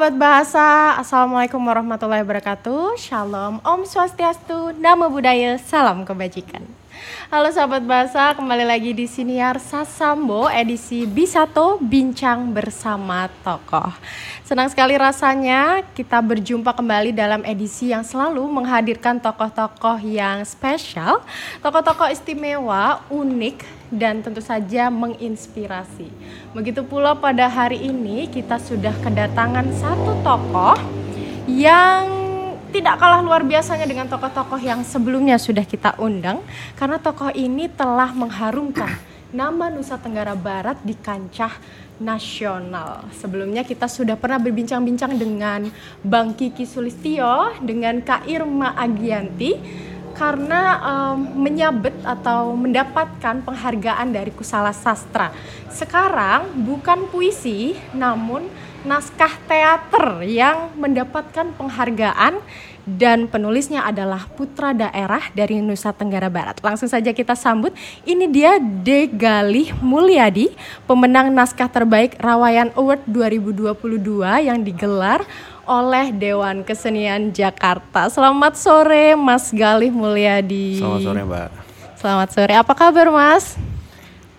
sahabat bahasa, Assalamualaikum warahmatullahi wabarakatuh. Shalom, Om Swastiastu, Namo Buddhaya, Salam Kebajikan Halo sahabat bahasa, kembali lagi di Siniar Sasambo edisi Bisato Bincang Bersama Tokoh Senang sekali rasanya kita berjumpa kembali dalam edisi yang selalu menghadirkan tokoh-tokoh yang spesial Tokoh-tokoh istimewa, unik, dan tentu saja menginspirasi. Begitu pula pada hari ini kita sudah kedatangan satu tokoh yang tidak kalah luar biasanya dengan tokoh-tokoh yang sebelumnya sudah kita undang karena tokoh ini telah mengharumkan nama Nusa Tenggara Barat di kancah nasional. Sebelumnya kita sudah pernah berbincang-bincang dengan Bang Kiki Sulistio, dengan Kak Irma Agianti, karena um, menyabet atau mendapatkan penghargaan dari Kusala Sastra. Sekarang bukan puisi, namun naskah teater yang mendapatkan penghargaan dan penulisnya adalah putra daerah dari Nusa Tenggara Barat. Langsung saja kita sambut. Ini dia De Galih Mulyadi, pemenang naskah terbaik Rawayan Award 2022 yang digelar oleh Dewan Kesenian Jakarta. Selamat sore Mas Galih Mulyadi. Selamat sore Mbak. Selamat sore. Apa kabar Mas?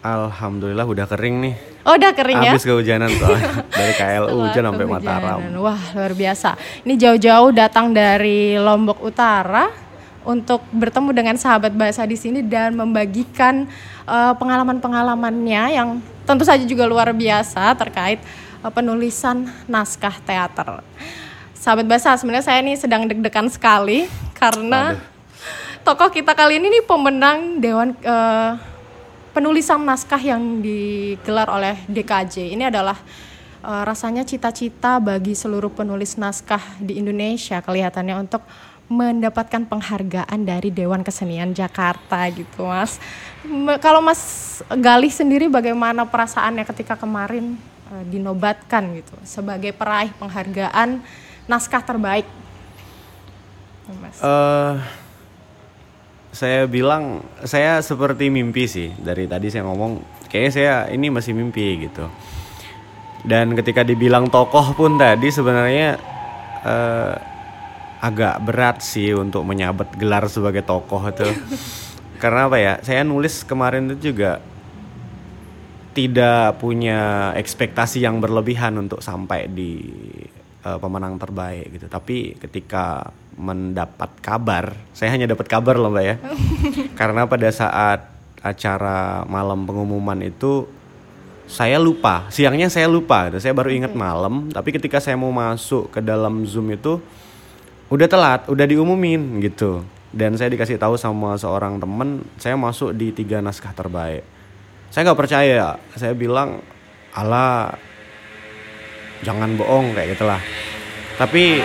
Alhamdulillah udah kering nih. Oh udah kering ya? Habis kehujanan tuh dari KLU hujan sampai Mataram. Wah luar biasa. Ini jauh-jauh datang dari Lombok Utara untuk bertemu dengan sahabat bahasa di sini dan membagikan uh, pengalaman-pengalamannya yang tentu saja juga luar biasa terkait uh, penulisan naskah teater sahabat bahasa sebenarnya saya ini sedang deg-degan sekali karena Aduh. tokoh kita kali ini nih pemenang dewan uh, penulisan naskah yang digelar oleh DKJ ini adalah uh, rasanya cita-cita bagi seluruh penulis naskah di Indonesia kelihatannya untuk mendapatkan penghargaan dari Dewan Kesenian Jakarta gitu mas. Kalau Mas Galih sendiri bagaimana perasaannya ketika kemarin uh, dinobatkan gitu sebagai peraih penghargaan naskah terbaik? Mas. Uh, saya bilang saya seperti mimpi sih dari tadi saya ngomong kayaknya saya ini masih mimpi gitu. Dan ketika dibilang tokoh pun tadi sebenarnya uh, agak berat sih untuk menyabet gelar sebagai tokoh itu. Karena apa ya? Saya nulis kemarin itu juga tidak punya ekspektasi yang berlebihan untuk sampai di uh, pemenang terbaik gitu. Tapi ketika mendapat kabar, saya hanya dapat kabar loh mbak ya, karena pada saat acara malam pengumuman itu saya lupa, siangnya saya lupa, saya baru ingat malam. Tapi ketika saya mau masuk ke dalam zoom itu udah telat, udah diumumin gitu. Dan saya dikasih tahu sama seorang temen, saya masuk di tiga naskah terbaik. Saya nggak percaya, saya bilang, Allah jangan bohong kayak gitulah. Tapi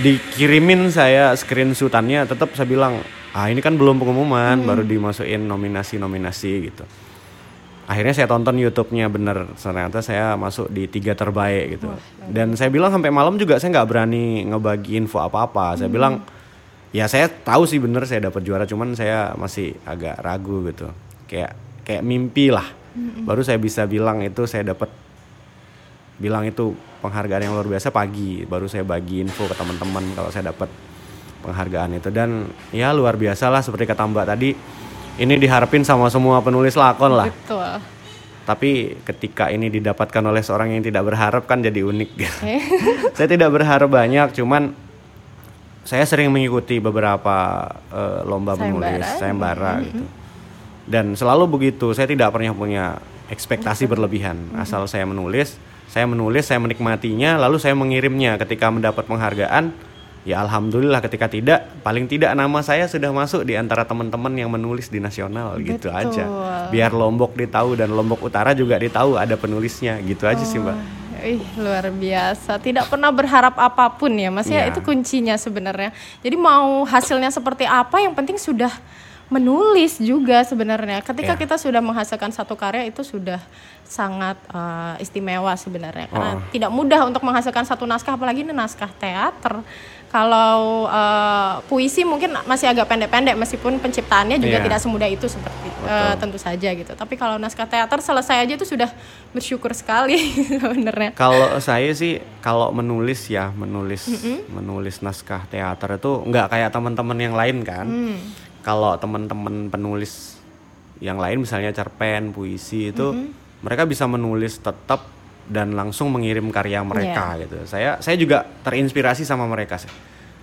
dikirimin saya screenshotannya tetap saya bilang ah ini kan belum pengumuman hmm. baru dimasukin nominasi-nominasi gitu. Akhirnya saya tonton YouTube-nya bener. Ternyata saya masuk di tiga terbaik gitu. Dan saya bilang sampai malam juga saya nggak berani ngebagi info apa-apa. Saya hmm. bilang ya saya tahu sih bener saya dapat juara cuman saya masih agak ragu gitu. Kayak kayak mimpi lah. Hmm. baru saya bisa bilang itu saya dapat bilang itu penghargaan yang luar biasa pagi baru saya bagi info ke teman-teman kalau saya dapat penghargaan itu dan ya luar biasa lah seperti kata Mbak tadi ini diharapin sama semua penulis lakon lah. Betul. Tapi ketika ini didapatkan oleh seorang yang tidak berharap kan jadi unik. Okay. saya tidak berharap banyak, cuman saya sering mengikuti beberapa uh, lomba sayembara. menulis sayembara mm -hmm. gitu. Dan selalu begitu, saya tidak pernah punya ekspektasi berlebihan. Mm -hmm. Asal saya menulis, saya menulis saya menikmatinya lalu saya mengirimnya ketika mendapat penghargaan ya alhamdulillah ketika tidak paling tidak nama saya sudah masuk di antara teman-teman yang menulis di nasional Betul. gitu aja biar Lombok ditahu dan Lombok Utara juga ditahu ada penulisnya gitu aja sih mbak oh, Ih, luar biasa. Tidak pernah berharap apa pun ya, Mas. Ya, ya itu kuncinya sebenarnya. Jadi mau hasilnya seperti apa, yang penting sudah menulis juga sebenarnya. Ketika yeah. kita sudah menghasilkan satu karya itu sudah sangat uh, istimewa sebenarnya karena oh. tidak mudah untuk menghasilkan satu naskah apalagi ini naskah teater. Kalau uh, puisi mungkin masih agak pendek-pendek meskipun penciptaannya juga Iya. tidak semudah itu seperti uh, tentu saja gitu. Tapi kalau naskah teater selesai aja itu sudah bersyukur sekali sebenarnya. Kalau saya sih kalau menulis ya menulis menulis naskah teater itu nggak kayak teman-teman yang lain kan. Hmm. Kalau teman-teman penulis yang lain misalnya cerpen, puisi itu mereka bisa menulis tetap dan langsung mengirim karya mereka gitu. Saya saya juga terinspirasi sama mereka sih.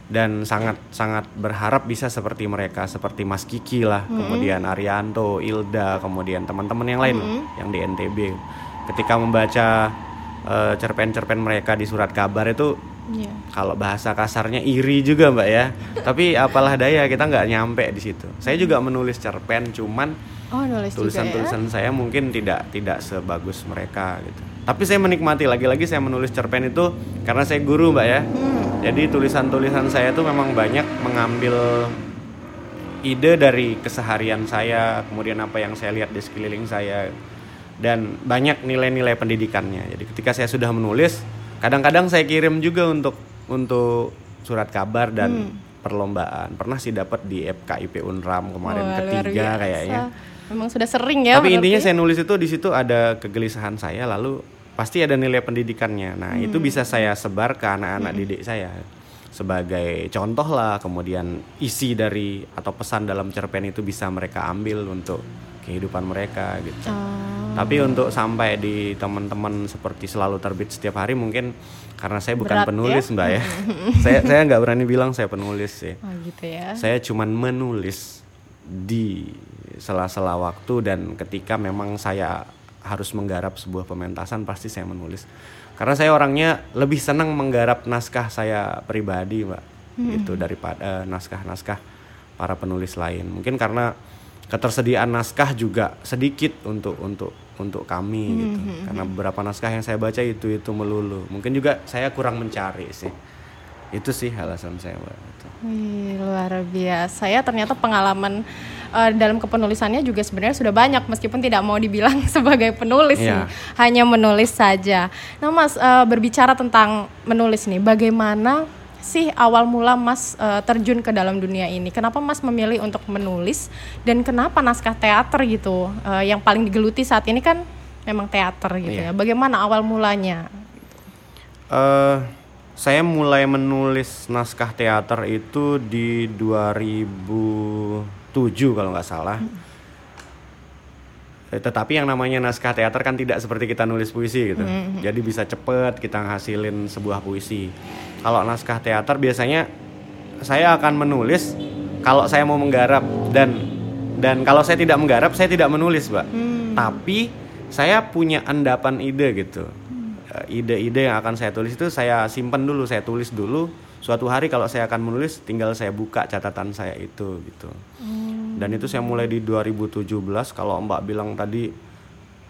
Dan sangat sangat berharap bisa seperti mereka, seperti Mas Kiki lah, kemudian Arianto, Ilda, kemudian teman-teman yang lain lah, yang di NTB. Ketika membaca eh, cerpen-cerpen mereka di surat kabar itu Iya. kalau bahasa kasarnya iri juga mbak ya tapi apalah daya kita nggak nyampe di situ saya juga menulis cerpen cuman Oh, nulis ya. tulisan-tulisan saya mungkin tidak tidak sebagus mereka gitu tapi saya menikmati lagi-lagi saya menulis cerpen itu karena saya guru mbak ya Hmm. jadi tulisan-tulisan saya itu memang banyak mengambil ide dari keseharian saya kemudian apa yang saya lihat di sekeliling saya dan banyak nilai-nilai pendidikannya jadi ketika saya sudah menulis kadang-kadang saya kirim juga untuk untuk surat kabar dan Hmm. perlombaan pernah sih dapat di FKIP Unram kemarin luar ketiga kayaknya Memang sudah sering ya. tapi intinya saya nulis itu di situ ada kegelisahan saya lalu pasti ada nilai pendidikannya. Nah, itu Hmm. bisa saya sebar ke anak-anak didik saya sebagai contoh lah. Kemudian isi dari atau pesan dalam cerpen itu bisa mereka ambil untuk kehidupan mereka gitu. Oh. Tapi untuk sampai di teman-teman seperti selalu terbit setiap hari mungkin karena saya bukan Berat ya? penulis, Mbak ya. saya saya nggak berani bilang saya penulis sih Oh, gitu ya. saya cuman menulis di sela-sela waktu dan ketika memang saya harus menggarap sebuah pementasan pasti saya menulis karena saya orangnya lebih senang menggarap naskah saya pribadi mbak itu daripada eh, naskah-naskah para penulis lain mungkin karena ketersediaan naskah juga sedikit untuk untuk untuk kami gitu karena beberapa naskah yang saya baca itu itu melulu mungkin juga saya kurang mencari sih itu sih alasan saya mbak Gitu. Wih, luar biasa ya ternyata pengalaman eh, dalam kepenulisannya juga sebenarnya sudah banyak meskipun tidak mau dibilang sebagai penulis Iya. nih, hanya menulis saja. Nah Mas eh, berbicara tentang menulis nih, bagaimana sih awal mula Mas eh, terjun ke dalam dunia ini? Kenapa Mas memilih untuk menulis dan kenapa naskah teater gitu Eh, yang paling digeluti saat ini kan memang teater gitu ya? Iya. Bagaimana awal mulanya? eh saya mulai menulis naskah teater itu di 2007 kalau nggak salah. Eh, Tetapi yang namanya naskah teater kan tidak seperti kita nulis puisi gitu. Jadi bisa cepet kita ngasilin sebuah puisi. Kalau naskah teater biasanya saya akan menulis kalau saya mau menggarap dan dan kalau saya tidak menggarap saya tidak menulis, Mbak. Tapi saya punya endapan ide gitu. Eh, Ide-ide yang akan saya tulis itu saya simpan dulu, saya tulis dulu. Suatu hari kalau saya akan menulis tinggal saya buka catatan saya itu gitu. Dan itu saya mulai di 2017 kalau Mbak bilang tadi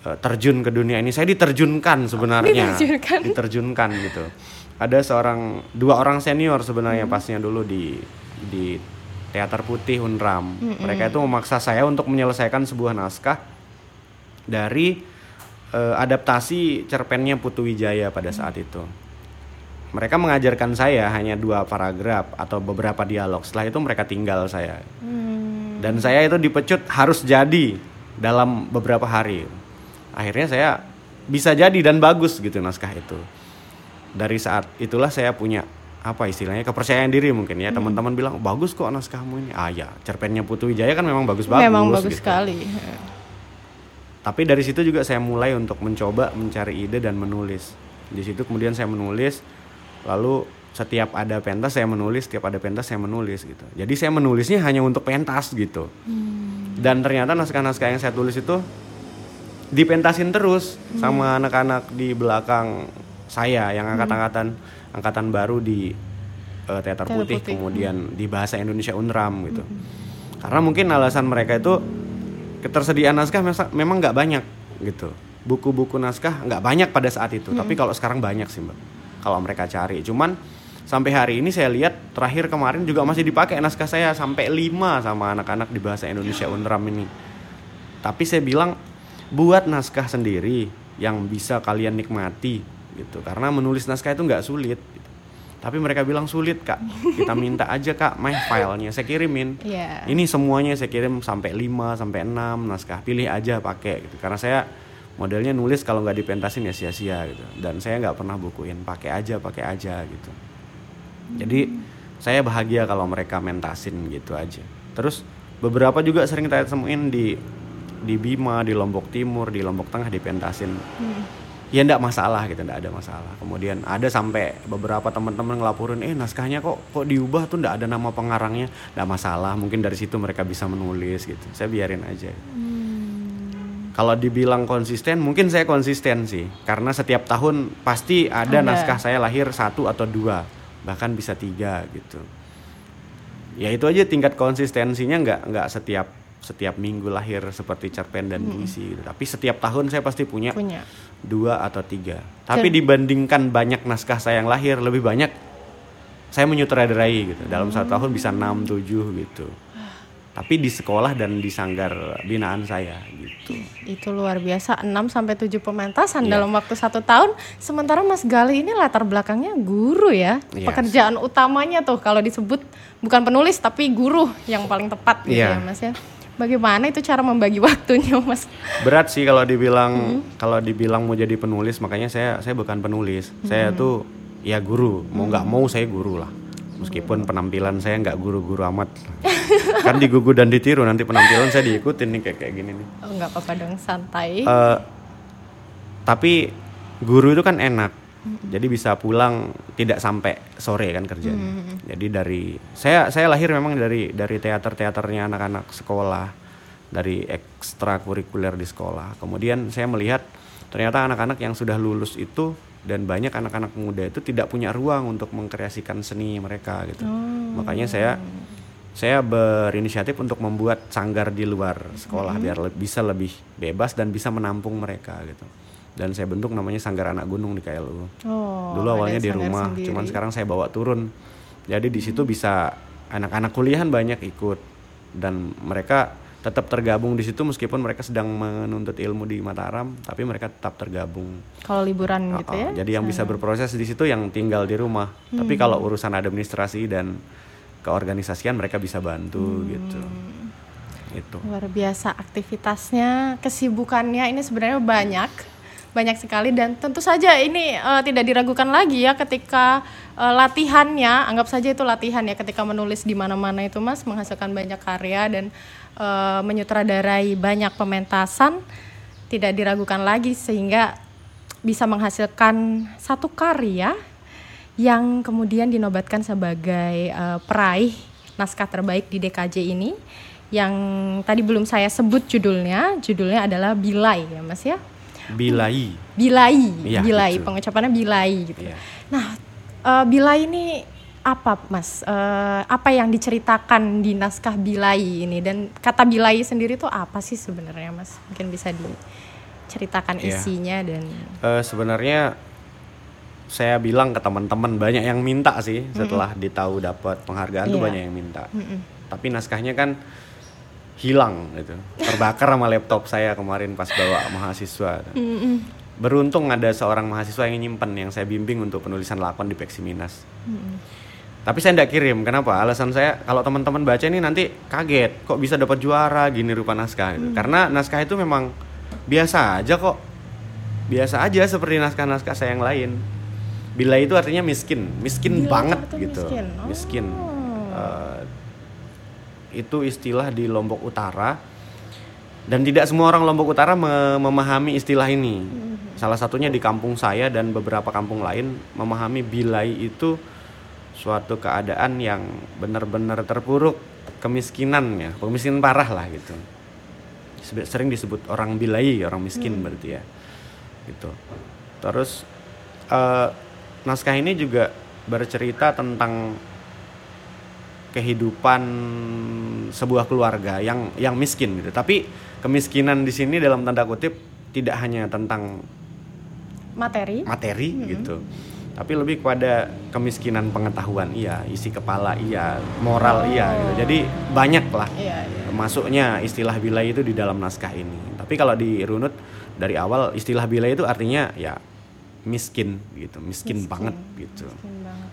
eh, terjun ke dunia ini. Saya diterjunkan sebenarnya. Diterjunkan. diterjunkan gitu. Ada seorang dua orang senior sebenarnya pasnya dulu di di teater putih Unram. Mereka itu memaksa saya untuk menyelesaikan sebuah naskah dari eh, adaptasi cerpennya Putu Wijaya pada saat itu. Mereka mengajarkan saya hanya dua paragraf atau beberapa dialog. Setelah itu mereka tinggal saya. Hmm, dan saya itu dipecut harus jadi dalam beberapa hari. Akhirnya saya bisa jadi dan bagus gitu naskah itu. Dari saat itulah saya punya apa istilahnya kepercayaan diri mungkin ya. Teman-teman bilang bagus kok naskahmu ini. Ah ya cerpennya Putu Wijaya kan memang bagus-bagus memang bagus gitu. sekali. tapi dari situ juga saya mulai untuk mencoba mencari ide dan menulis. Di situ kemudian saya menulis lalu setiap ada pentas saya menulis setiap ada pentas saya menulis gitu. Jadi saya menulisnya hanya untuk pentas gitu. Dan ternyata naskah-naskah yang saya tulis itu dipentasin terus sama anak-anak di belakang saya yang angkatan-angkatan angkatan baru di eh, teater Teater putih, Putih. kemudian di bahasa Indonesia Unram gitu. Karena mungkin alasan mereka itu ketersediaan naskah memang nggak banyak gitu. Buku-buku naskah nggak banyak pada saat itu tapi kalau sekarang banyak sih mbak kalau mereka cari. Cuman sampai hari ini saya lihat terakhir kemarin juga masih dipakai naskah saya sampai 5 sama anak-anak di bahasa Indonesia Unram ini. Tapi saya bilang buat naskah sendiri yang bisa kalian nikmati gitu. Karena menulis naskah itu nggak sulit gitu. tapi mereka bilang sulit kak. Kita minta aja kak main filenya saya kirimin. Iya. ini semuanya saya kirim sampai 5 sampai 6 naskah. Pilih aja pakai gitu. Karena saya modelnya nulis kalau nggak dipentasin ya sia-sia gitu. Dan saya nggak pernah bukuin. Pakai aja pakai aja gitu jadi saya bahagia kalau mereka mentasin gitu aja. Terus beberapa juga sering saya temuin di di Bima di Lombok Timur di Lombok Tengah dipentasin ya enggak masalah gitu enggak ada masalah. Kemudian ada sampai beberapa teman-teman ngelaporin eh naskahnya kok kok diubah tuh enggak ada nama pengarangnya. Enggak masalah mungkin dari situ mereka bisa menulis gitu. Saya biarin aja. Kalau dibilang konsisten mungkin saya konsisten sih. Karena setiap tahun pasti ada, Ada. naskah saya lahir satu atau dua bahkan bisa tiga gitu ya itu aja tingkat konsistensinya nggak nggak setiap setiap minggu lahir seperti cerpen dan puisi gitu. tapi setiap tahun saya pasti punya Punya. dua atau tiga. Tapi dibandingkan banyak naskah saya yang lahir lebih banyak saya menyutradarai gitu. Dalam satu tahun bisa 6 7 gitu. Tapi di sekolah dan di sanggar binaan saya gitu. Itu luar biasa 6 sampai 7 pementasan Iya. dalam waktu satu tahtahun. Sementara Mas Gali ini latar belakangnya guru ya. Iya. Pekerjaan utamanya tuh kalau disebut bukan penulis tapi guru yang paling tepat gitu Iya. ya Mas ya. Bagaimana itu cara membagi waktunya Mas? Berat sih kalau dibilang kalau dibilang mau jadi penulis, makanya saya saya bukan penulis. Saya tuh ya guru. Mau nggak mau saya guru lah. Meskipun penampilan saya nggak guru-guru amat. kan digugu dan ditiru nanti penampilan saya diikutin nih kayak kayak gini nih. Oh, nggak apa-apa dong santai. Eh, tapi guru itu kan enak jadi bisa pulang tidak sampai sore kan kerjanya jadi dari saya saya lahir memang dari dari teater teaternya anak-anak sekolah dari ekstrakurikuler di sekolah kemudian saya melihat ternyata anak-anak yang sudah lulus itu dan banyak anak-anak muda itu tidak punya ruang untuk mengkreasikan seni mereka gitu makanya saya saya berinisiatif untuk membuat sanggar di luar sekolah biar le- bisa lebih bebas dan bisa menampung mereka gitu. Dan saya bentuk namanya Sanggar Anak Gunung di KLU. oh, Dulu awalnya di rumah, sendiri. cuman sekarang saya bawa turun. Jadi di situ bisa anak-anak kuliahan banyak ikut dan mereka tetap tergabung di situ meskipun mereka sedang menuntut ilmu di Mataram, tapi mereka tetap tergabung. kalau liburan gitu Oh, ya. Jadi yang bisa berproses di situ yang tinggal di rumah. Tapi Hmm. kalau urusan administrasi dan keorganisasian mereka bisa bantu Hmm. gitu. Itu. Luar biasa aktivitasnya, kesibukannya ini sebenarnya banyak, banyak sekali dan tentu saja ini eh, tidak diragukan lagi ya ketika eh, latihannya, anggap saja itu latihan ya ketika menulis di mana-mana itu Mas menghasilkan banyak karya dan eh, menyutradarai banyak pementasan, tidak diragukan lagi sehingga bisa menghasilkan satu karya yang kemudian dinobatkan sebagai eh, peraih naskah terbaik di DKJ ini yang tadi belum saya sebut judulnya judulnya adalah Bilai ya Mas ya Bilai. Bilai Iya, Bilai betul. pengucapannya Bilai gitu Iya. nah eh, Bilai ini apa Mas Eh, apa yang diceritakan di naskah Bilai ini dan kata Bilai sendiri tuh apa sih sebenarnya Mas mungkin bisa diceritakan Iya. isinya dan Eh, sebenarnya saya bilang ke teman-teman banyak yang minta sih setelah ditahu dapat penghargaan tuh Iya. banyak yang minta. Tapi naskahnya kan hilang gitu. Terbakar sama laptop saya kemarin pas bawa mahasiswa. Beruntung ada seorang mahasiswa yang nyimpen yang saya bimbing untuk penulisan lakon di Peksiminas. Tapi saya tidak kirim. Kenapa? Alasan saya kalau teman-teman baca ini nanti kaget, kok bisa dapat juara gini rupa naskah gitu. Karena naskah itu memang biasa aja kok. Biasa aja seperti naskah-naskah saya yang lain. Bila itu artinya miskin, miskin Bila banget gitu. miskin. Oh. Miskin. Eh, itu istilah di Lombok Utara dan tidak semua orang Lombok Utara me- memahami istilah ini. Salah satunya di kampung saya dan beberapa kampung lain memahami bilai itu suatu keadaan yang benar-benar terpuruk kemiskinan ya, kemiskinan parah lah gitu. Sering disebut orang bilai, orang miskin berarti ya. Gitu. Terus eh, naskah ini juga bercerita tentang kehidupan sebuah keluarga yang yang miskin gitu. Tapi kemiskinan di sini dalam tanda kutip tidak hanya tentang materi materi gitu. Tapi lebih kepada kemiskinan pengetahuan iya, isi kepala iya, moral iya gitu. Jadi banyak lah Iya, iya. masuknya istilah bilai itu di dalam naskah ini. Tapi kalau dirunut dari awal istilah bilai itu artinya ya miskin gitu, miskin, Miskin. banget gitu. Miskin banget.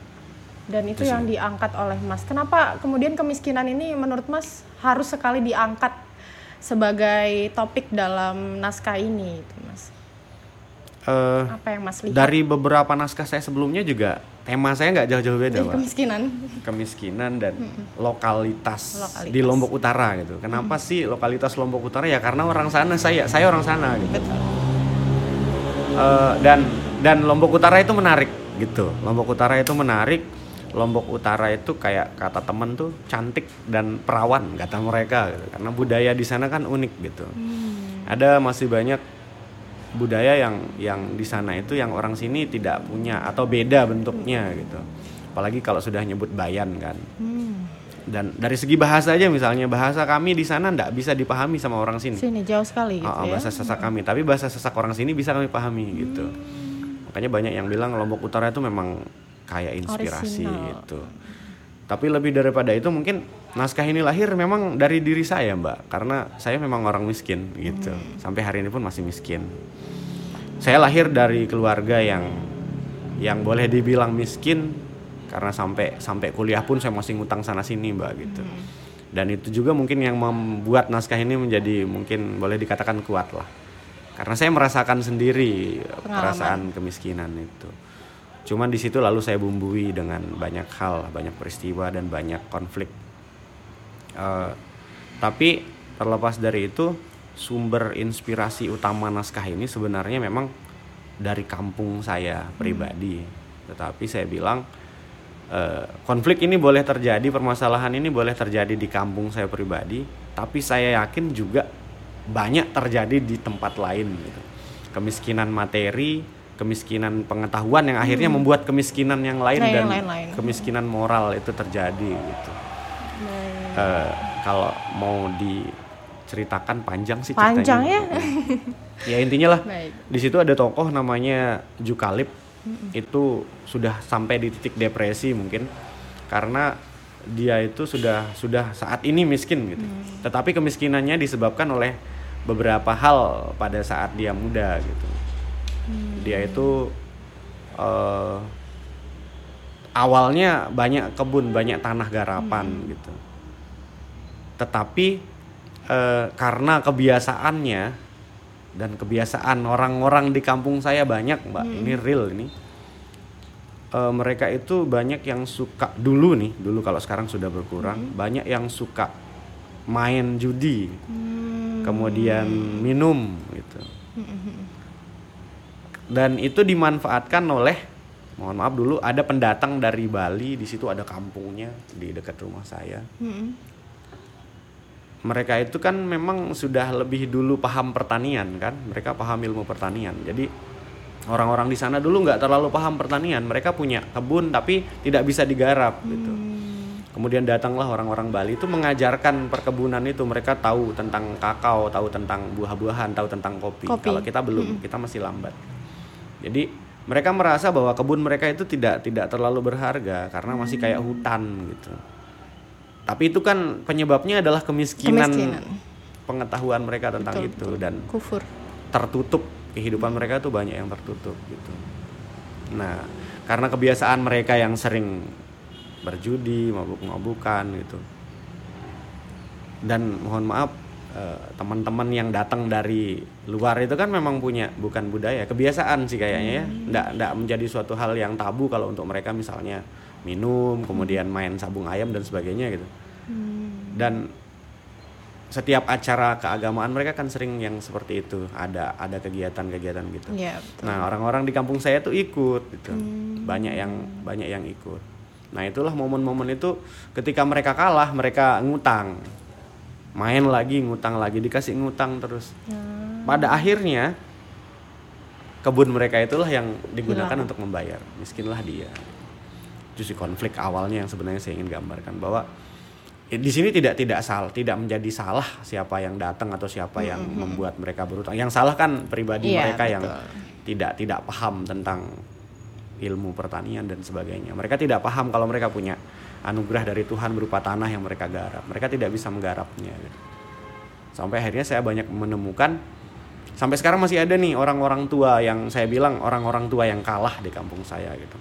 Dan itu Itu sih. yang diangkat oleh Mas. Kenapa kemudian kemiskinan ini menurut Mas harus sekali diangkat sebagai topik dalam naskah ini, itu Mas? Eh, Apa yang Mas lihat dari beberapa naskah saya sebelumnya juga tema saya nggak jauh-jauh beda, Pak. kemiskinan? Kemiskinan dan lokalitas, Lokalitas. di Lombok Utara gitu. Kenapa sih lokalitas Lombok Utara? Ya karena orang sana saya, saya orang sana gitu. Betul. Eh, dan dan Lombok Utara itu menarik gitu. Lombok Utara itu menarik. Lombok Utara itu kayak kata temen tuh cantik dan perawan kata mereka gitu. Karena budaya di sana kan unik gitu. Ada masih banyak budaya yang yang di sana itu yang orang sini tidak punya atau beda bentuknya gitu. Apalagi kalau sudah nyebut bayan kan. Hmm. Dan dari segi bahasa aja misalnya bahasa kami di sana ndak bisa dipahami sama orang sini. Sini jauh sekali gitu Oh, oh, ya. bahasa sasak kami, tapi bahasa sasak orang sini bisa kami pahami gitu. Makanya banyak yang bilang Lombok Utara itu memang kayak inspirasi Orisinal. gitu. Tapi lebih daripada itu mungkin naskah ini lahir memang dari diri saya, Mbak, karena saya memang orang miskin gitu. Sampai hari ini pun masih miskin. Saya lahir dari keluarga yang yang boleh dibilang miskin karena sampai sampai kuliah pun saya masih ngutang sana sini, Mbak gitu. Dan itu juga mungkin yang membuat naskah ini menjadi mungkin boleh dikatakan kuat lah. Karena saya merasakan sendiri perasaan kemiskinan itu. Cuman di situ lalu saya bumbui dengan banyak hal, banyak peristiwa dan banyak konflik. Eh, tapi terlepas dari itu, sumber inspirasi utama naskah ini sebenarnya memang dari kampung saya pribadi. Tetapi saya bilang eh, konflik ini boleh terjadi, permasalahan ini boleh terjadi di kampung saya pribadi, tapi saya yakin juga banyak terjadi di tempat lain gitu. Kemiskinan materi, kemiskinan pengetahuan yang akhirnya membuat kemiskinan yang lain Nah, dan yang lain-lain. kemiskinan moral itu terjadi gitu. Eh, kalau mau diceritakan panjang sih Panjang ya. ceritanya. ya intinya lah. Baik. di situ ada tokoh namanya Jukalip. Itu sudah sampai di titik depresi mungkin. Karena dia itu sudah sudah saat ini miskin gitu. Tetapi kemiskinannya disebabkan oleh beberapa hal pada saat dia muda gitu. Dia itu eh, awalnya banyak kebun banyak tanah garapan gitu tetapi eh, karena kebiasaannya dan kebiasaan orang-orang di kampung saya banyak mbak ini real ini Eh, mereka itu banyak yang suka dulu nih dulu kalau sekarang sudah berkurang banyak yang suka main judi kemudian minum gitu. Dan itu dimanfaatkan oleh mohon maaf dulu ada pendatang dari Bali di situ ada kampungnya di dekat rumah saya. Mm-mm. Mereka itu kan memang sudah lebih dulu paham pertanian kan. Mereka paham ilmu pertanian. Jadi orang-orang di sana dulu nggak terlalu paham pertanian. Mereka punya kebun tapi tidak bisa digarap gitu. Kemudian datanglah orang-orang Bali itu mengajarkan perkebunan itu. Mereka tahu tentang kakao tahu tentang buah-buahan tahu tentang kopi, Kopi. kalau kita belum kita masih lambat. Jadi mereka merasa bahwa kebun mereka itu tidak tidak terlalu berharga karena masih kayak hutan gitu tapi itu kan penyebabnya adalah kemiskinan, Kemiskinan. pengetahuan mereka tentang Betul, itu dan Kufur. tertutup kehidupan mereka tuh banyak yang tertutup gitu. Nah, karena kebiasaan mereka yang sering berjudi, mabuk-mabukan gitu. Dan mohon maaf eh, teman-teman yang datang dari luar itu kan memang punya bukan budaya, kebiasaan sih kayaknya ya. Nggak nggak menjadi suatu hal yang tabu kalau untuk mereka misalnya minum, kemudian main sabung ayam dan sebagainya gitu. Dan setiap acara keagamaan mereka kan sering yang seperti itu ada ada kegiatan-kegiatan gitu. Betul. Nah orang-orang di kampung saya tuh ikut gitu, banyak yang banyak yang ikut. Nah itulah momen-momen itu ketika mereka kalah mereka ngutang, main lagi ngutang lagi dikasih ngutang terus. Pada akhirnya kebun mereka itulah yang digunakan Hilang. untuk membayar, miskinlah dia. Itu sih konflik awalnya yang sebenarnya saya ingin gambarkan bahwa eh, di sini tidak tidak salah, tidak menjadi salah siapa yang datang atau siapa yang membuat mereka berutang. Yang salah kan pribadi Iya, mereka yang betul. tidak tidak paham tentang ilmu pertanian dan sebagainya. Mereka tidak paham kalau mereka punya anugerah dari Tuhan berupa tanah yang mereka garap. Mereka tidak bisa menggarapnya. gitu. Sampai akhirnya saya banyak menemukan sampai sekarang masih ada nih orang-orang tua yang saya bilang orang-orang tua yang kalah di kampung saya gitu.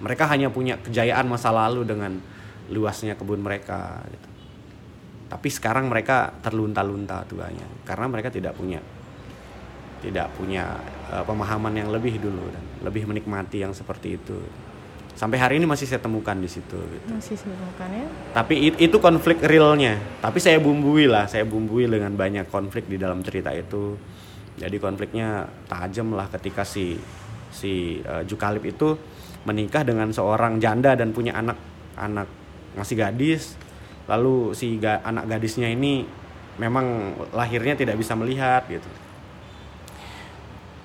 Mereka hanya punya kejayaan masa lalu dengan luasnya kebun mereka gitu. tapi sekarang mereka terlunta-lunta tuanya karena mereka tidak punya tidak punya uh, pemahaman yang lebih dulu dan lebih menikmati yang seperti itu sampai hari ini masih saya temukan di situ gitu. Masih saya temukan ya. Tapi it, itu konflik realnya. Tapi saya bumbui lah, saya bumbui dengan banyak konflik di dalam cerita itu. Jadi konfliknya tajam lah ketika si si uh, Jukalip itu menikah dengan seorang janda dan punya anak anak masih gadis. Lalu si ga, anak gadisnya ini memang lahirnya tidak bisa melihat gitu.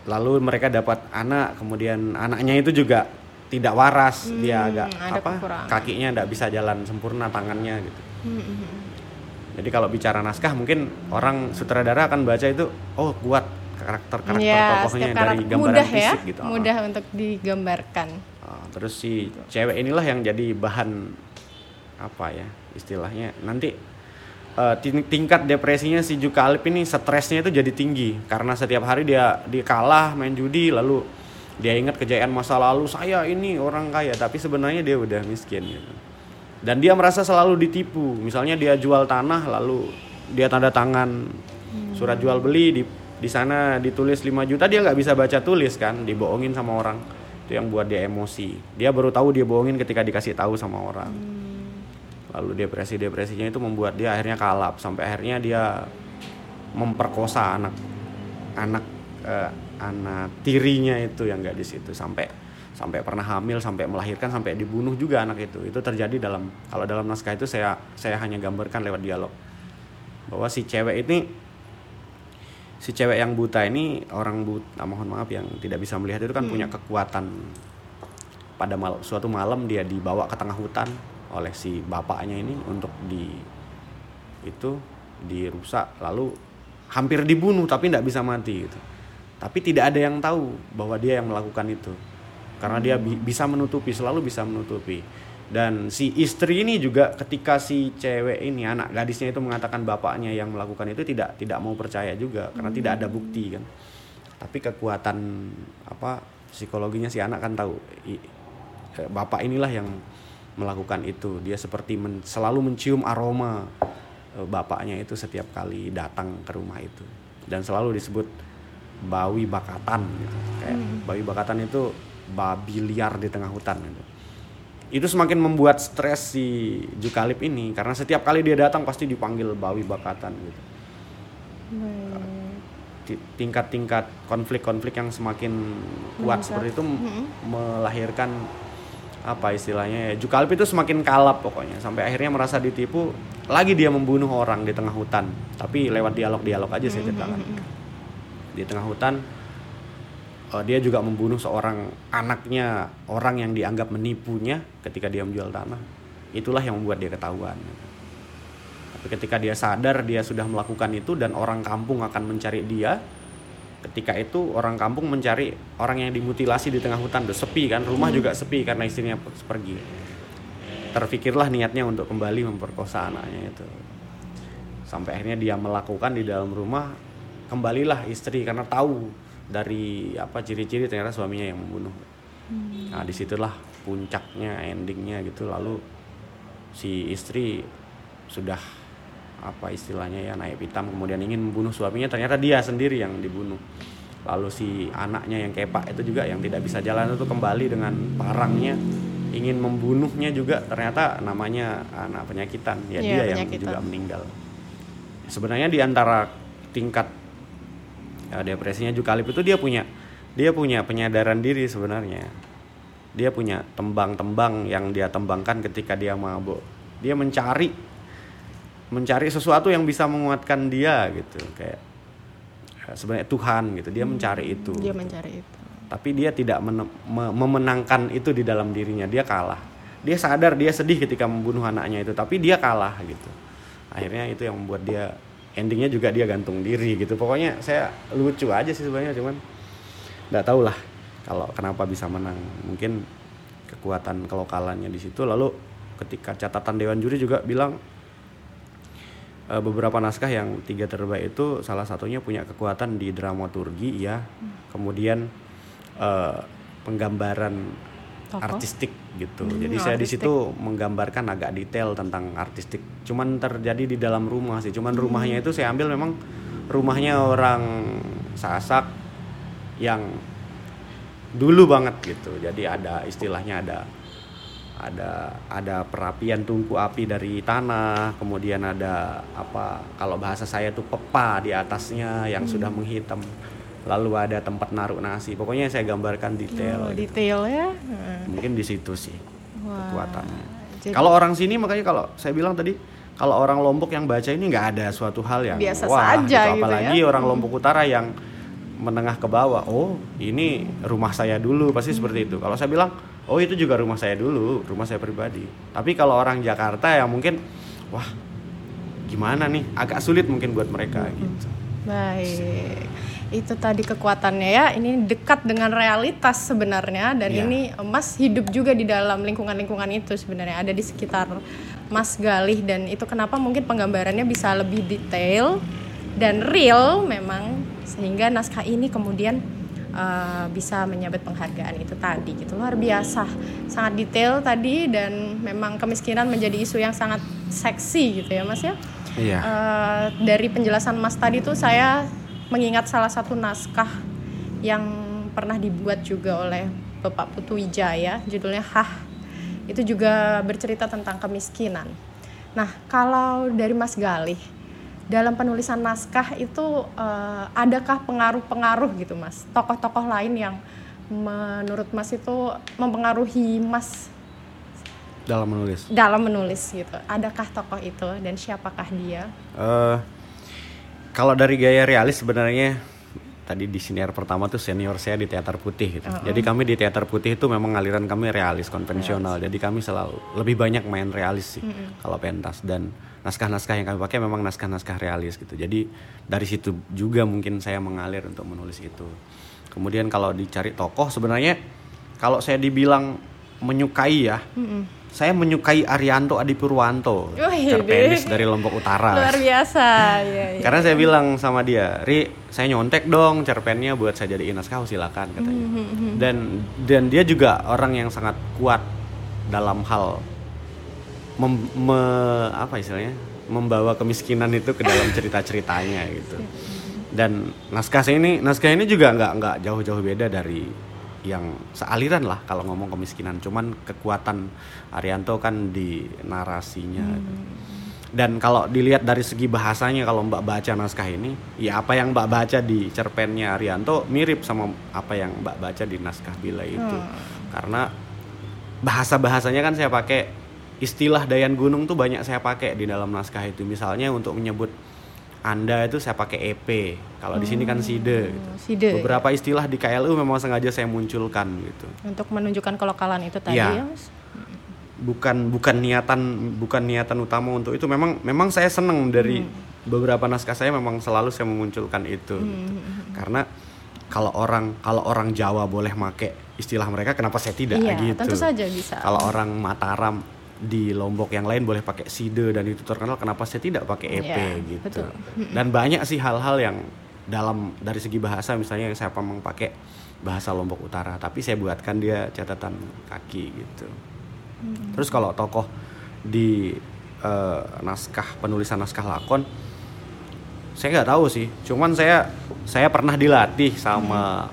Lalu mereka dapat anak, kemudian anaknya itu juga tidak waras hmm, dia agak apa kekurangan. kakinya tidak bisa jalan sempurna tangannya gitu hmm, hmm, hmm. jadi kalau bicara naskah mungkin orang sutradara akan baca itu oh kuat karakter karakter ya, tokohnya dari gambaran mudah ya, fisik gitu. mudah oh. untuk digambarkan. Oh, terus si cewek inilah yang jadi bahan apa ya istilahnya? Nanti uh, tingkat depresinya si Jukalip ini stresnya itu jadi tinggi karena setiap hari dia dia kalah main judi lalu dia ingat kejayaan masa lalu saya ini orang kaya tapi sebenarnya dia udah miskin gitu. Dan dia merasa selalu ditipu. Misalnya dia jual tanah lalu dia tanda tangan surat jual beli di di sana ditulis 5 juta dia nggak bisa baca tulis kan dibohongin sama orang. Itu yang buat dia emosi. Dia baru tahu dia bohongin ketika dikasih tahu sama orang. Lalu depresi depresinya itu membuat dia akhirnya kalap sampai akhirnya dia memperkosa anak anak uh, anak tirinya itu yang nggak di situ. Sampai sampai pernah hamil sampai melahirkan sampai dibunuh juga anak itu. Itu terjadi dalam kalau dalam naskah itu saya saya hanya gambarkan lewat dialog. Bahwa si cewek ini si cewek yang buta ini orang buta mohon maaf yang tidak bisa melihat itu kan hmm. punya kekuatan. Pada mal, suatu malam dia dibawa ke tengah hutan oleh si bapaknya ini untuk di itu dirusak lalu hampir dibunuh tapi tidak bisa mati gitu. Tapi tidak ada yang tahu bahwa dia yang melakukan itu. Karena dia bi bisa menutupi selalu bisa menutupi dan si istri ini juga ketika si cewek ini anak gadisnya itu mengatakan bapaknya yang melakukan itu tidak tidak mau percaya juga karena hmm. tidak ada bukti kan tapi kekuatan apa psikologinya si anak kan tahu I, eh, bapak inilah yang melakukan itu dia seperti men, selalu mencium aroma eh, bapaknya itu setiap kali datang ke rumah itu dan selalu disebut bawi bakatan gitu. kayak hmm. bawi bakatan itu babi liar di tengah hutan gitu. Itu semakin membuat stres si Jukalip ini karena setiap kali dia datang pasti dipanggil bawi bakatan gitu. Tingkat-tingkat konflik-konflik yang semakin kuat seperti itu hmm. melahirkan apa istilahnya ya Jukalip itu semakin kalap pokoknya sampai akhirnya merasa ditipu lagi dia membunuh orang di tengah hutan. Tapi lewat dialog-dialog aja saya ceritakan di tengah hutan uh, dia juga membunuh seorang anaknya orang yang dianggap menipunya ketika dia menjual tanah. Itulah yang membuat dia ketahuan. Tapi ketika dia sadar dia sudah melakukan itu dan orang kampung akan mencari dia ketika itu orang kampung mencari orang yang dimutilasi di tengah hutan. Udah sepi kan rumah hmm. juga sepi karena istrinya pergi. Terfikirlah niatnya untuk kembali memperkosa anaknya itu. Sampai akhirnya dia melakukan di dalam rumah kembalilah istri karena tahu dari apa ciri-ciri ternyata suaminya yang membunuh. Hmm. nah di situlah puncaknya endingnya gitu. Lalu si istri sudah apa istilahnya ya naik hitam kemudian ingin membunuh suaminya. Ternyata dia sendiri yang dibunuh. Lalu si anaknya yang kepak itu juga yang tidak bisa jalan itu kembali dengan parangnya ingin membunuhnya juga. Ternyata namanya anak penyakitan. Ya, ya dia penyakitan. yang juga meninggal. Sebenarnya di antara tingkat ya, depresinya Jukalip itu dia punya dia punya penyadaran diri sebenarnya. Dia punya tembang-tembang yang dia tembangkan ketika dia mabuk. Dia mencari mencari sesuatu yang bisa menguatkan dia gitu kayak ya, sebenarnya Tuhan gitu. Dia hmm, mencari itu dia mencari itu. Tapi dia tidak men memenangkan itu di dalam dirinya. Dia kalah. Dia sadar dia sedih ketika membunuh anaknya itu tapi dia kalah gitu. Akhirnya itu yang membuat dia endingnya juga dia gantung diri gitu. Pokoknya saya lucu aja sih sebenarnya cuman nggak tahu lah kalau kenapa bisa menang. Mungkin kekuatan kelokalannya di situ. Lalu ketika catatan dewan juri juga bilang e, beberapa naskah yang tiga terbaik itu salah satunya punya kekuatan di dramaturgi ya kemudian e, penggambaran Toko? artistik gitu. Hmm, Jadi saya di situ menggambarkan agak detail tentang artistik. Cuman terjadi di dalam rumah sih. Cuman rumahnya itu saya ambil memang rumahnya orang Sasak yang dulu banget gitu. Jadi ada istilahnya ada ada ada perapian tungku api dari tanah, kemudian ada apa kalau bahasa saya tuh pepa di atasnya yang sudah menghitam. Lalu ada tempat naruh nasi. Pokoknya saya gambarkan detail. Oh, gitu. detail ya. Heeh. Mungkin di situ sih Wah, kekuatannya. jadi- Kalau orang sini makanya kalau saya bilang tadi kalau orang Lombok yang baca ini nggak ada suatu hal yang Biasa wah saja gitu apalagi ya. orang Lombok Utara yang menengah ke bawah. Oh, ini rumah saya dulu pasti seperti itu. Kalau saya bilang, oh itu juga rumah saya dulu, rumah saya pribadi. Tapi kalau orang Jakarta yang mungkin wah gimana nih agak sulit mungkin buat mereka gitu. Baik. Itu tadi kekuatannya ya. Ini dekat dengan realitas sebenarnya dan Iya. ini Mas hidup juga di dalam lingkungan-lingkungan itu sebenarnya ada di sekitar Mas Galih dan itu kenapa mungkin penggambarannya bisa lebih detail dan real memang sehingga naskah ini kemudian uh, bisa menyabet penghargaan itu tadi gitu luar biasa sangat detail tadi dan memang kemiskinan menjadi isu yang sangat seksi gitu ya Mas ya Iya. Eh, dari penjelasan Mas tadi tuh saya mengingat salah satu naskah yang pernah dibuat juga oleh Bapak Putu Wijaya, judulnya Hah. Itu juga bercerita tentang kemiskinan. Nah, kalau dari Mas Galih, dalam penulisan naskah itu eh, adakah pengaruh-pengaruh gitu, Mas? Tokoh-tokoh lain yang menurut Mas itu mempengaruhi Mas Dalam menulis. dalam menulis gitu. Adakah tokoh itu dan siapakah dia? eh kalau dari gaya realis sebenarnya tadi di siniar pertama tuh senior saya di teater putih gitu. Jadi kami di teater putih itu memang aliran kami realis konvensional. Jadi kami selalu lebih banyak main realis sih kalau pentas dan naskah-naskah yang kami pakai memang naskah-naskah realis gitu. Jadi dari situ juga mungkin saya mengalir untuk menulis itu. Kemudian kalau dicari tokoh sebenarnya kalau saya dibilang menyukai ya, saya menyukai Arianto Adi Purwanto, cerpenis dari Lombok Utara. Luar biasa. ya, ya. Karena saya bilang sama dia, Ri, saya nyontek dong cerpennya buat saya jadiin naskah, oh, silakan katanya. Dan dan dia juga orang yang sangat kuat dalam hal mem- me- apa istilahnya membawa kemiskinan itu ke dalam cerita-ceritanya gitu. Dan naskah ini naskah ini juga nggak nggak jauh-jauh beda dari yang sealiran lah kalau ngomong kemiskinan. Cuman kekuatan Arianto kan di narasinya. gitu. Dan kalau dilihat dari segi bahasanya kalau Mbak baca naskah ini, ya apa yang Mbak baca di cerpennya Arianto mirip sama apa yang Mbak baca di naskah Bila itu. Karena bahasa-bahasanya kan saya pakai istilah Dayan Gunung tuh banyak saya pakai di dalam naskah itu. Misalnya untuk menyebut Anda itu saya pakai EP. Kalau di sini kan side gitu. Side. Beberapa istilah di KLU memang sengaja saya munculkan gitu. Untuk menunjukkan kelokalan itu tadi Iya. ya, Mas. bukan bukan niatan bukan niatan utama untuk itu memang memang saya seneng dari beberapa naskah saya memang selalu saya memunculkan itu gitu. karena kalau orang kalau orang Jawa boleh make istilah mereka kenapa saya tidak Iya, gitu tentu saja bisa. kalau orang Mataram di Lombok yang lain boleh pakai side dan itu terkenal kenapa saya tidak pakai EP Iya, gitu. betul. dan banyak sih hal-hal yang dalam dari segi bahasa misalnya yang saya memang pakai bahasa Lombok Utara tapi saya buatkan dia catatan kaki gitu. Terus kalau tokoh di eh, naskah penulisan naskah lakon saya nggak tahu sih. Cuman saya saya pernah dilatih sama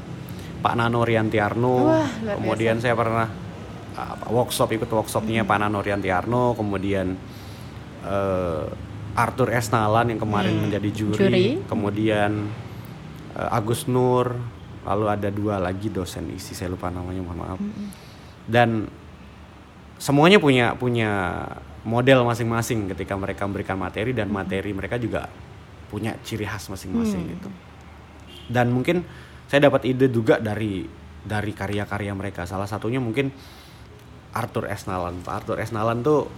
Pak Nano Riantiarno Wah, kemudian saya pernah apa, workshop ikut workshopnya Pak Nano Riantiarno kemudian eh, Arthur S. Nalan yang kemarin menjadi juri, Juri. kemudian eh, Agus Nur lalu ada dua lagi dosen isi saya lupa namanya mohon maaf. Dan semuanya punya punya model masing-masing ketika mereka memberikan materi dan materi mereka juga punya ciri khas masing-masing gitu. Dan mungkin saya dapat ide juga dari dari karya-karya mereka. Salah satunya mungkin Arthur S. Nalan. Pak Arthur S. Nalan tuh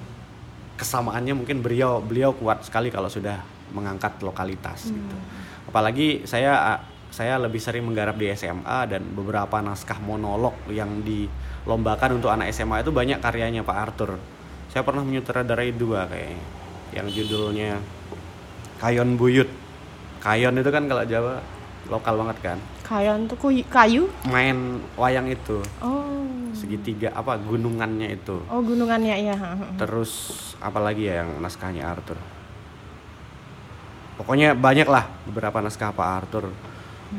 kesamaannya mungkin beliau beliau kuat sekali kalau sudah mengangkat lokalitas gitu. Apalagi saya saya lebih sering menggarap di SMA dan beberapa naskah monolog yang dilombakan untuk anak SMA itu banyak karyanya Pak Arthur. Saya pernah menyutradarai dua kayaknya yang judulnya Kayon Buyut. Kayon itu kan kalau Jawa lokal banget kan Kayan tuh kayu. main wayang itu Oh. segitiga apa gunungannya itu Oh gunungannya ya. terus apalagi ya yang naskahnya Arthur pokoknya banyak lah beberapa naskah Pak Arthur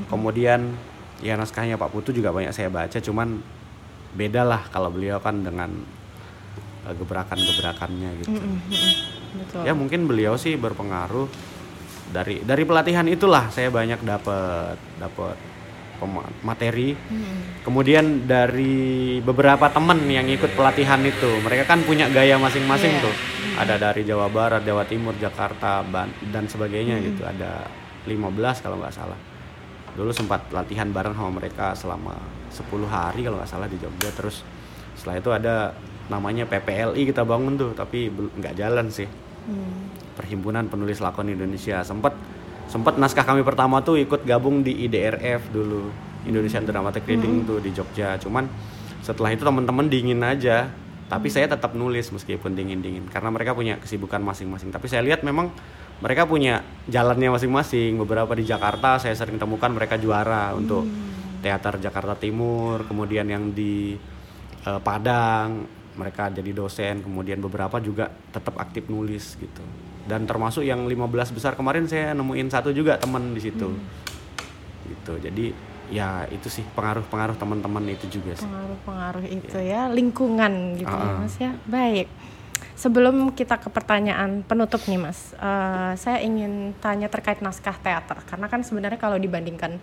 kemudian ya naskahnya Pak Putu juga banyak saya baca cuman beda lah kalau beliau kan dengan eh, gebrakan-gebrakannya gitu Betul. ya mungkin beliau sih berpengaruh dari dari pelatihan itulah saya banyak dapat dapat materi. Kemudian dari beberapa temen yang ikut pelatihan itu mereka kan punya gaya masing-masing Iya. tuh. Ada dari Jawa Barat Jawa Timur Jakarta Ban- dan sebagainya gitu. Ada 15 kalau nggak salah. Dulu sempat latihan bareng sama mereka selama 10 hari kalau nggak salah di Jogja. Terus setelah itu ada namanya PPLI kita bangun tuh tapi nggak jalan sih. Hmm. Perhimpunan Penulis Lakon Indonesia. Sempat sempat naskah kami pertama tuh ikut gabung di IDRF dulu Indonesian Dramatic Reading tuh di Jogja. Cuman setelah itu teman-teman dingin aja tapi saya tetap nulis meskipun dingin-dingin karena mereka punya kesibukan masing-masing. Tapi saya lihat memang mereka punya jalannya masing-masing. Beberapa di Jakarta saya sering temukan mereka juara untuk teater Jakarta Timur kemudian yang di eh, Padang mereka jadi dosen kemudian beberapa juga tetap aktif nulis gitu dan termasuk yang 15 besar kemarin saya nemuin satu juga teman di situ gitu jadi ya itu sih pengaruh-pengaruh teman-teman itu juga sih Pengaruh-pengaruh itu ya lingkungan gitu ya Ah. mas ya. Baik. Sebelum kita ke pertanyaan penutup nih mas, eh, saya ingin tanya terkait naskah teater karena kan sebenarnya kalau dibandingkan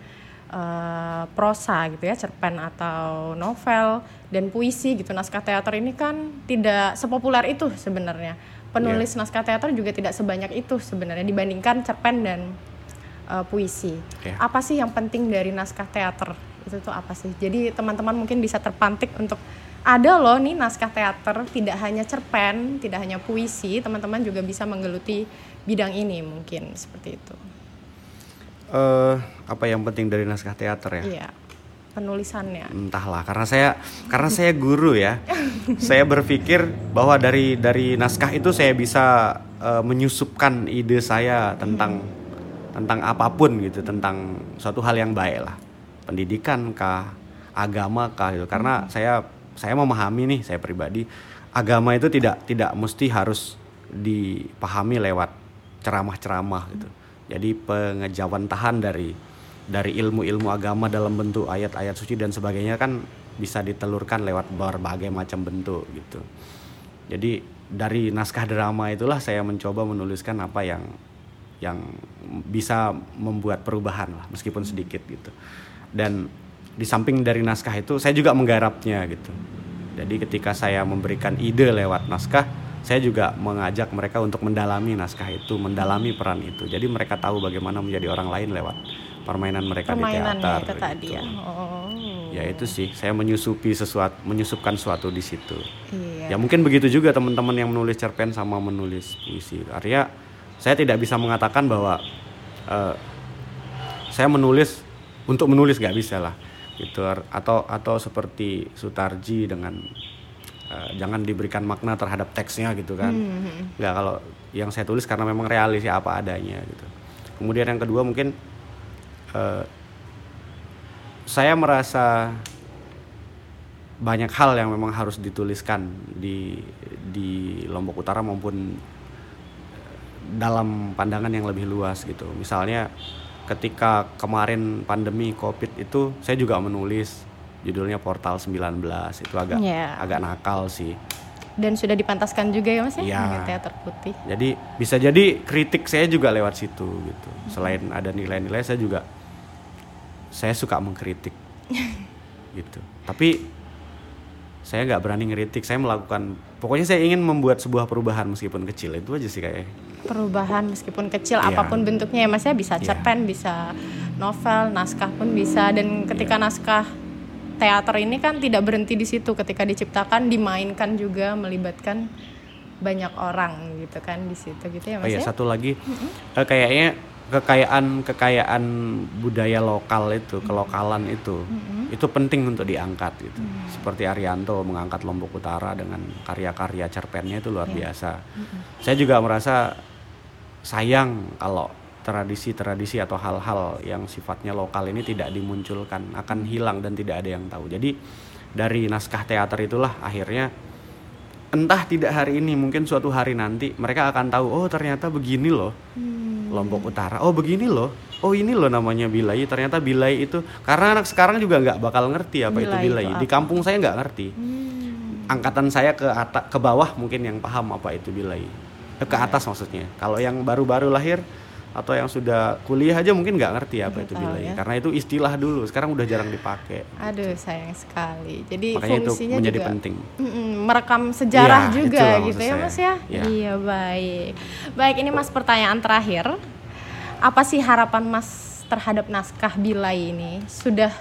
eh, prosa gitu ya, cerpen atau novel dan puisi gitu, naskah teater ini kan tidak sepopuler itu sebenarnya. Penulis naskah teater juga tidak sebanyak itu sebenarnya dibandingkan cerpen dan eh, puisi. Iya. Apa sih yang penting dari naskah teater? Itu tuh apa sih? Jadi teman-teman mungkin bisa terpantik untuk ada loh nih naskah teater tidak hanya cerpen, tidak hanya puisi, teman-teman juga bisa menggeluti bidang ini mungkin seperti itu. eh apa yang penting dari naskah teater ya Iya. Penulisannya. entahlah karena saya karena saya guru ya. Saya berpikir bahwa dari dari naskah itu saya bisa eh, menyusupkan ide saya tentang tentang apa pun gitu tentang suatu hal yang baik lah. Pendidikan kah agama kah gitu. Karena saya saya memahami nih saya pribadi agama itu tidak tidak mesti harus dipahami lewat ceramah-ceramah gitu. Jadi pengejawantahan dari dari ilmu-ilmu agama dalam bentuk ayat-ayat suci dan sebagainya kan bisa ditelurkan lewat berbagai macam bentuk gitu. Jadi dari naskah drama itulah saya mencoba menuliskan apa yang yang bisa membuat perubahan lah meskipun sedikit gitu. Dan di samping dari naskah itu saya juga menggarapnya gitu. Jadi ketika saya memberikan ide lewat naskah, saya juga mengajak mereka untuk mendalami naskah itu, mendalami peran itu. Jadi mereka tahu bagaimana menjadi orang lain lewat permainan mereka di Permainannya teater. itu tadi gitu. ya. Oh. Ya itu sih, saya menyusupi sesuatu, menyusupkan sesuatu di situ. Iya. Ya mungkin begitu juga teman-teman yang menulis cerpen sama menulis puisi. Artinya saya tidak bisa mengatakan bahwa eh, saya menulis untuk menulis nggak bisa lah, gitu. Atau atau seperti Sutarji dengan eh, jangan diberikan makna terhadap teksnya gitu kan. Hmm. Nggak kalau yang saya tulis karena memang realis ya apa adanya gitu. Kemudian yang kedua mungkin eh, saya merasa banyak hal yang memang harus dituliskan di di Lombok Utara maupun dalam pandangan yang lebih luas gitu. Misalnya ketika kemarin pandemi Covid itu saya juga menulis judulnya Portal 19 itu agak Iya. agak nakal sih. Dan sudah dipantaskan juga ya Mas ya dengan teater putih. Jadi bisa jadi kritik saya juga lewat situ gitu. Selain ada nilai-nilai saya juga saya suka mengkritik gitu. Tapi saya nggak berani ngeritik. Saya melakukan pokoknya saya ingin membuat sebuah perubahan meskipun kecil itu aja sih kayaknya. Perubahan meskipun kecil Iya. apa pun bentuknya ya Mas ya bisa Iya. cerpen, bisa novel, naskah pun bisa dan ketika Iya. naskah teater ini kan tidak berhenti di situ ketika diciptakan dimainkan juga melibatkan banyak orang gitu kan di situ gitu ya Oh Mas iya ya. satu lagi eh, kayaknya kekayaan kekayaan budaya lokal itu kelokalan itu itu penting untuk diangkat gitu. Seperti Arianto mengangkat Lombok Utara dengan karya-karya cerpennya itu luar Iya. biasa. Saya juga merasa sayang kalau tradisi-tradisi atau hal-hal yang sifatnya lokal ini tidak dimunculkan akan hilang dan tidak ada yang tahu jadi dari naskah teater itulah akhirnya entah tidak hari ini mungkin suatu hari nanti mereka akan tahu oh ternyata begini loh hmm. Lombok Utara. Oh begini loh. Oh ini loh namanya bilai. Ternyata bilai itu karena anak sekarang juga nggak bakal ngerti apa bilai itu bilai itu di kampung saya nggak ngerti. Hmm. angkatan saya ke atas ke bawah mungkin yang paham apa itu bilai. Eh, ke atas maksudnya. Kalau yang baru-baru lahir atau yang sudah kuliah aja mungkin nggak ngerti apa itu bilai ya. karena itu istilah dulu sekarang udah jarang dipakai aduh sayang sekali. Jadi Makanya fungsinya itu menjadi juga penting. Merekam sejarah ya, juga gitu ya mas ya? ya. Iya baik. Baik ini mas pertanyaan terakhir. Apa sih harapan mas terhadap naskah bilai ini? Sudah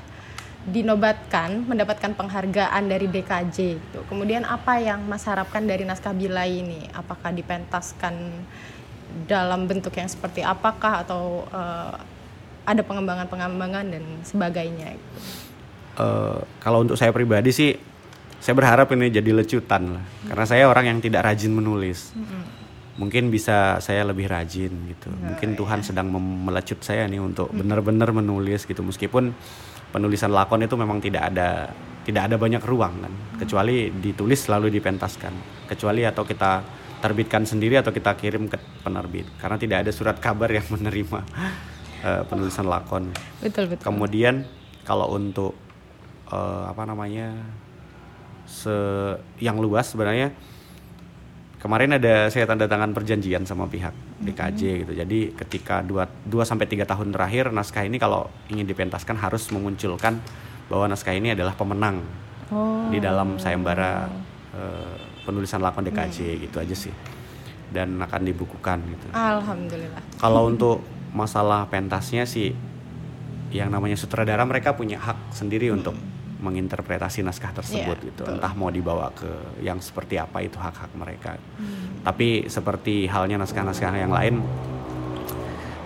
dinobatkan mendapatkan penghargaan dari DKJ gitu. Kemudian apa yang Mas harapkan dari naskah Bilai ini? Apakah dipentaskan dalam bentuk yang seperti apakah atau uh, ada pengembangan-pengembangan dan sebagainya gitu. Uh, kalau untuk saya pribadi sih saya berharap ini jadi lecutan lah hmm. karena saya orang yang tidak rajin menulis hmm. mungkin bisa saya lebih rajin gitu oh, mungkin Tuhan sedang melecut saya nih untuk hmm. benar-benar menulis gitu meskipun penulisan lakon itu memang tidak ada tidak ada banyak ruang kan hmm. kecuali ditulis selalu dipentaskan kecuali atau kita terbitkan sendiri atau kita kirim ke penerbit karena tidak ada surat kabar yang menerima uh, penulisan lakon. Betul betul. Kemudian kalau untuk uh, apa namanya se yang luas sebenarnya kemarin ada saya tanda tangan perjanjian sama pihak DKJ mm-hmm. gitu. Jadi ketika 2 2 sampai 3 tahun terakhir naskah ini kalau ingin dipentaskan harus memunculkan bahwa naskah ini adalah pemenang oh. di dalam sayembara uh, penulisan lakon DKJ hmm. gitu aja sih dan akan dibukukan gitu. Alhamdulillah. Kalau untuk masalah pentasnya sih yang namanya sutradara mereka punya hak sendiri hmm. untuk menginterpretasi naskah tersebut yeah, gitu. Betul. Entah mau dibawa ke yang seperti apa itu hak-hak mereka. Hmm. Tapi seperti halnya naskah-naskah yang lain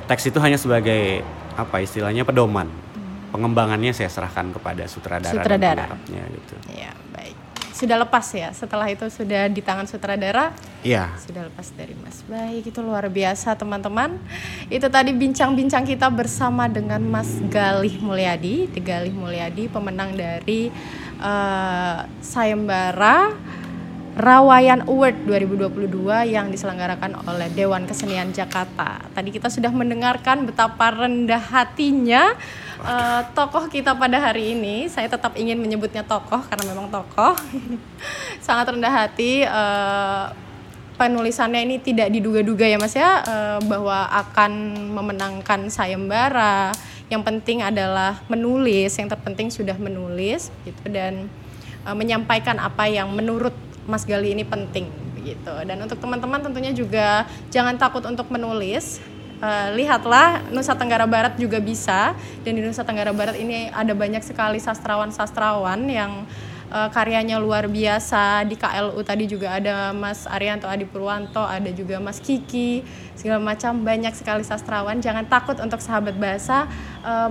teks itu hanya sebagai apa istilahnya pedoman. Hmm. Pengembangannya saya serahkan kepada sutradara, sutradara. dan gitu. Baik sudah lepas ya? Setelah itu sudah di tangan sutradara? Iya. Sudah lepas dari Mas baik itu luar biasa teman-teman. Itu tadi bincang-bincang kita bersama dengan Mas Galih Mulyadi. Di Galih Mulyadi pemenang dari uh, sayembara Rawayan Award 2022 yang diselenggarakan oleh Dewan Kesenian Jakarta. Tadi kita sudah mendengarkan betapa rendah hatinya uh, tokoh kita pada hari ini. Saya tetap ingin menyebutnya tokoh karena memang tokoh. Sangat rendah hati uh, penulisannya ini tidak diduga-duga ya Mas ya uh, bahwa akan memenangkan sayembara. Yang penting adalah menulis, yang terpenting sudah menulis gitu dan menyampaikan apa yang menurut Mas Gali ini penting gitu. Dan untuk teman-teman tentunya juga jangan takut untuk menulis. Uh, lihatlah Nusa Tenggara Barat juga bisa dan di Nusa Tenggara Barat ini ada banyak sekali sastrawan-sastrawan yang uh, karyanya luar biasa di KLU tadi juga ada Mas Arianto Adi Purwanto ada juga Mas Kiki segala macam banyak sekali sastrawan jangan takut untuk sahabat bahasa uh,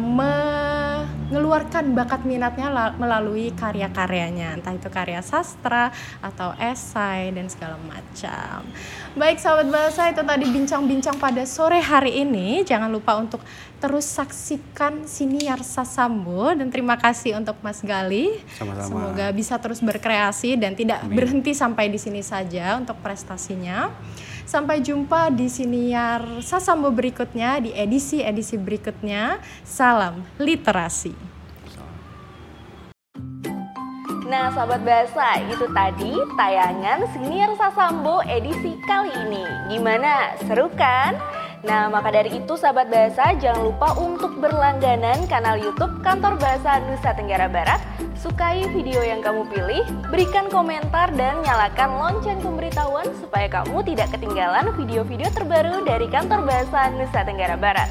mengeluarkan bakat minatnya melalui karya-karyanya. Entah itu karya sastra atau esai dan segala macam. Baik sahabat bahasa itu tadi bincang-bincang pada sore hari ini. Jangan lupa untuk terus saksikan siniar Sasambo dan terima kasih untuk Mas Gali. Sama-sama. semoga bisa terus berkreasi dan tidak Amin. berhenti sampai di sini saja untuk prestasinya Sampai jumpa di siniar Sasambo berikutnya di edisi-edisi berikutnya. Salam literasi. Nah, sahabat bahasa, itu tadi tayangan Siniar Sasambo edisi kali ini. Gimana? Seru kan? Nah, maka dari itu sahabat bahasa jangan lupa untuk berlangganan kanal YouTube Kantor Bahasa Nusa Tenggara Barat. Sukai video yang kamu pilih, berikan komentar dan nyalakan lonceng pemberitahuan supaya kamu tidak ketinggalan video-video terbaru dari Kantor Bahasa Nusa Tenggara Barat.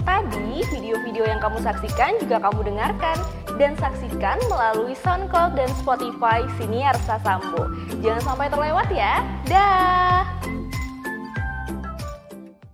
Tadi video-video yang kamu saksikan juga kamu dengarkan dan saksikan melalui SoundCloud dan Spotify Siniar Sasambo. Jangan sampai terlewat ya. Dah.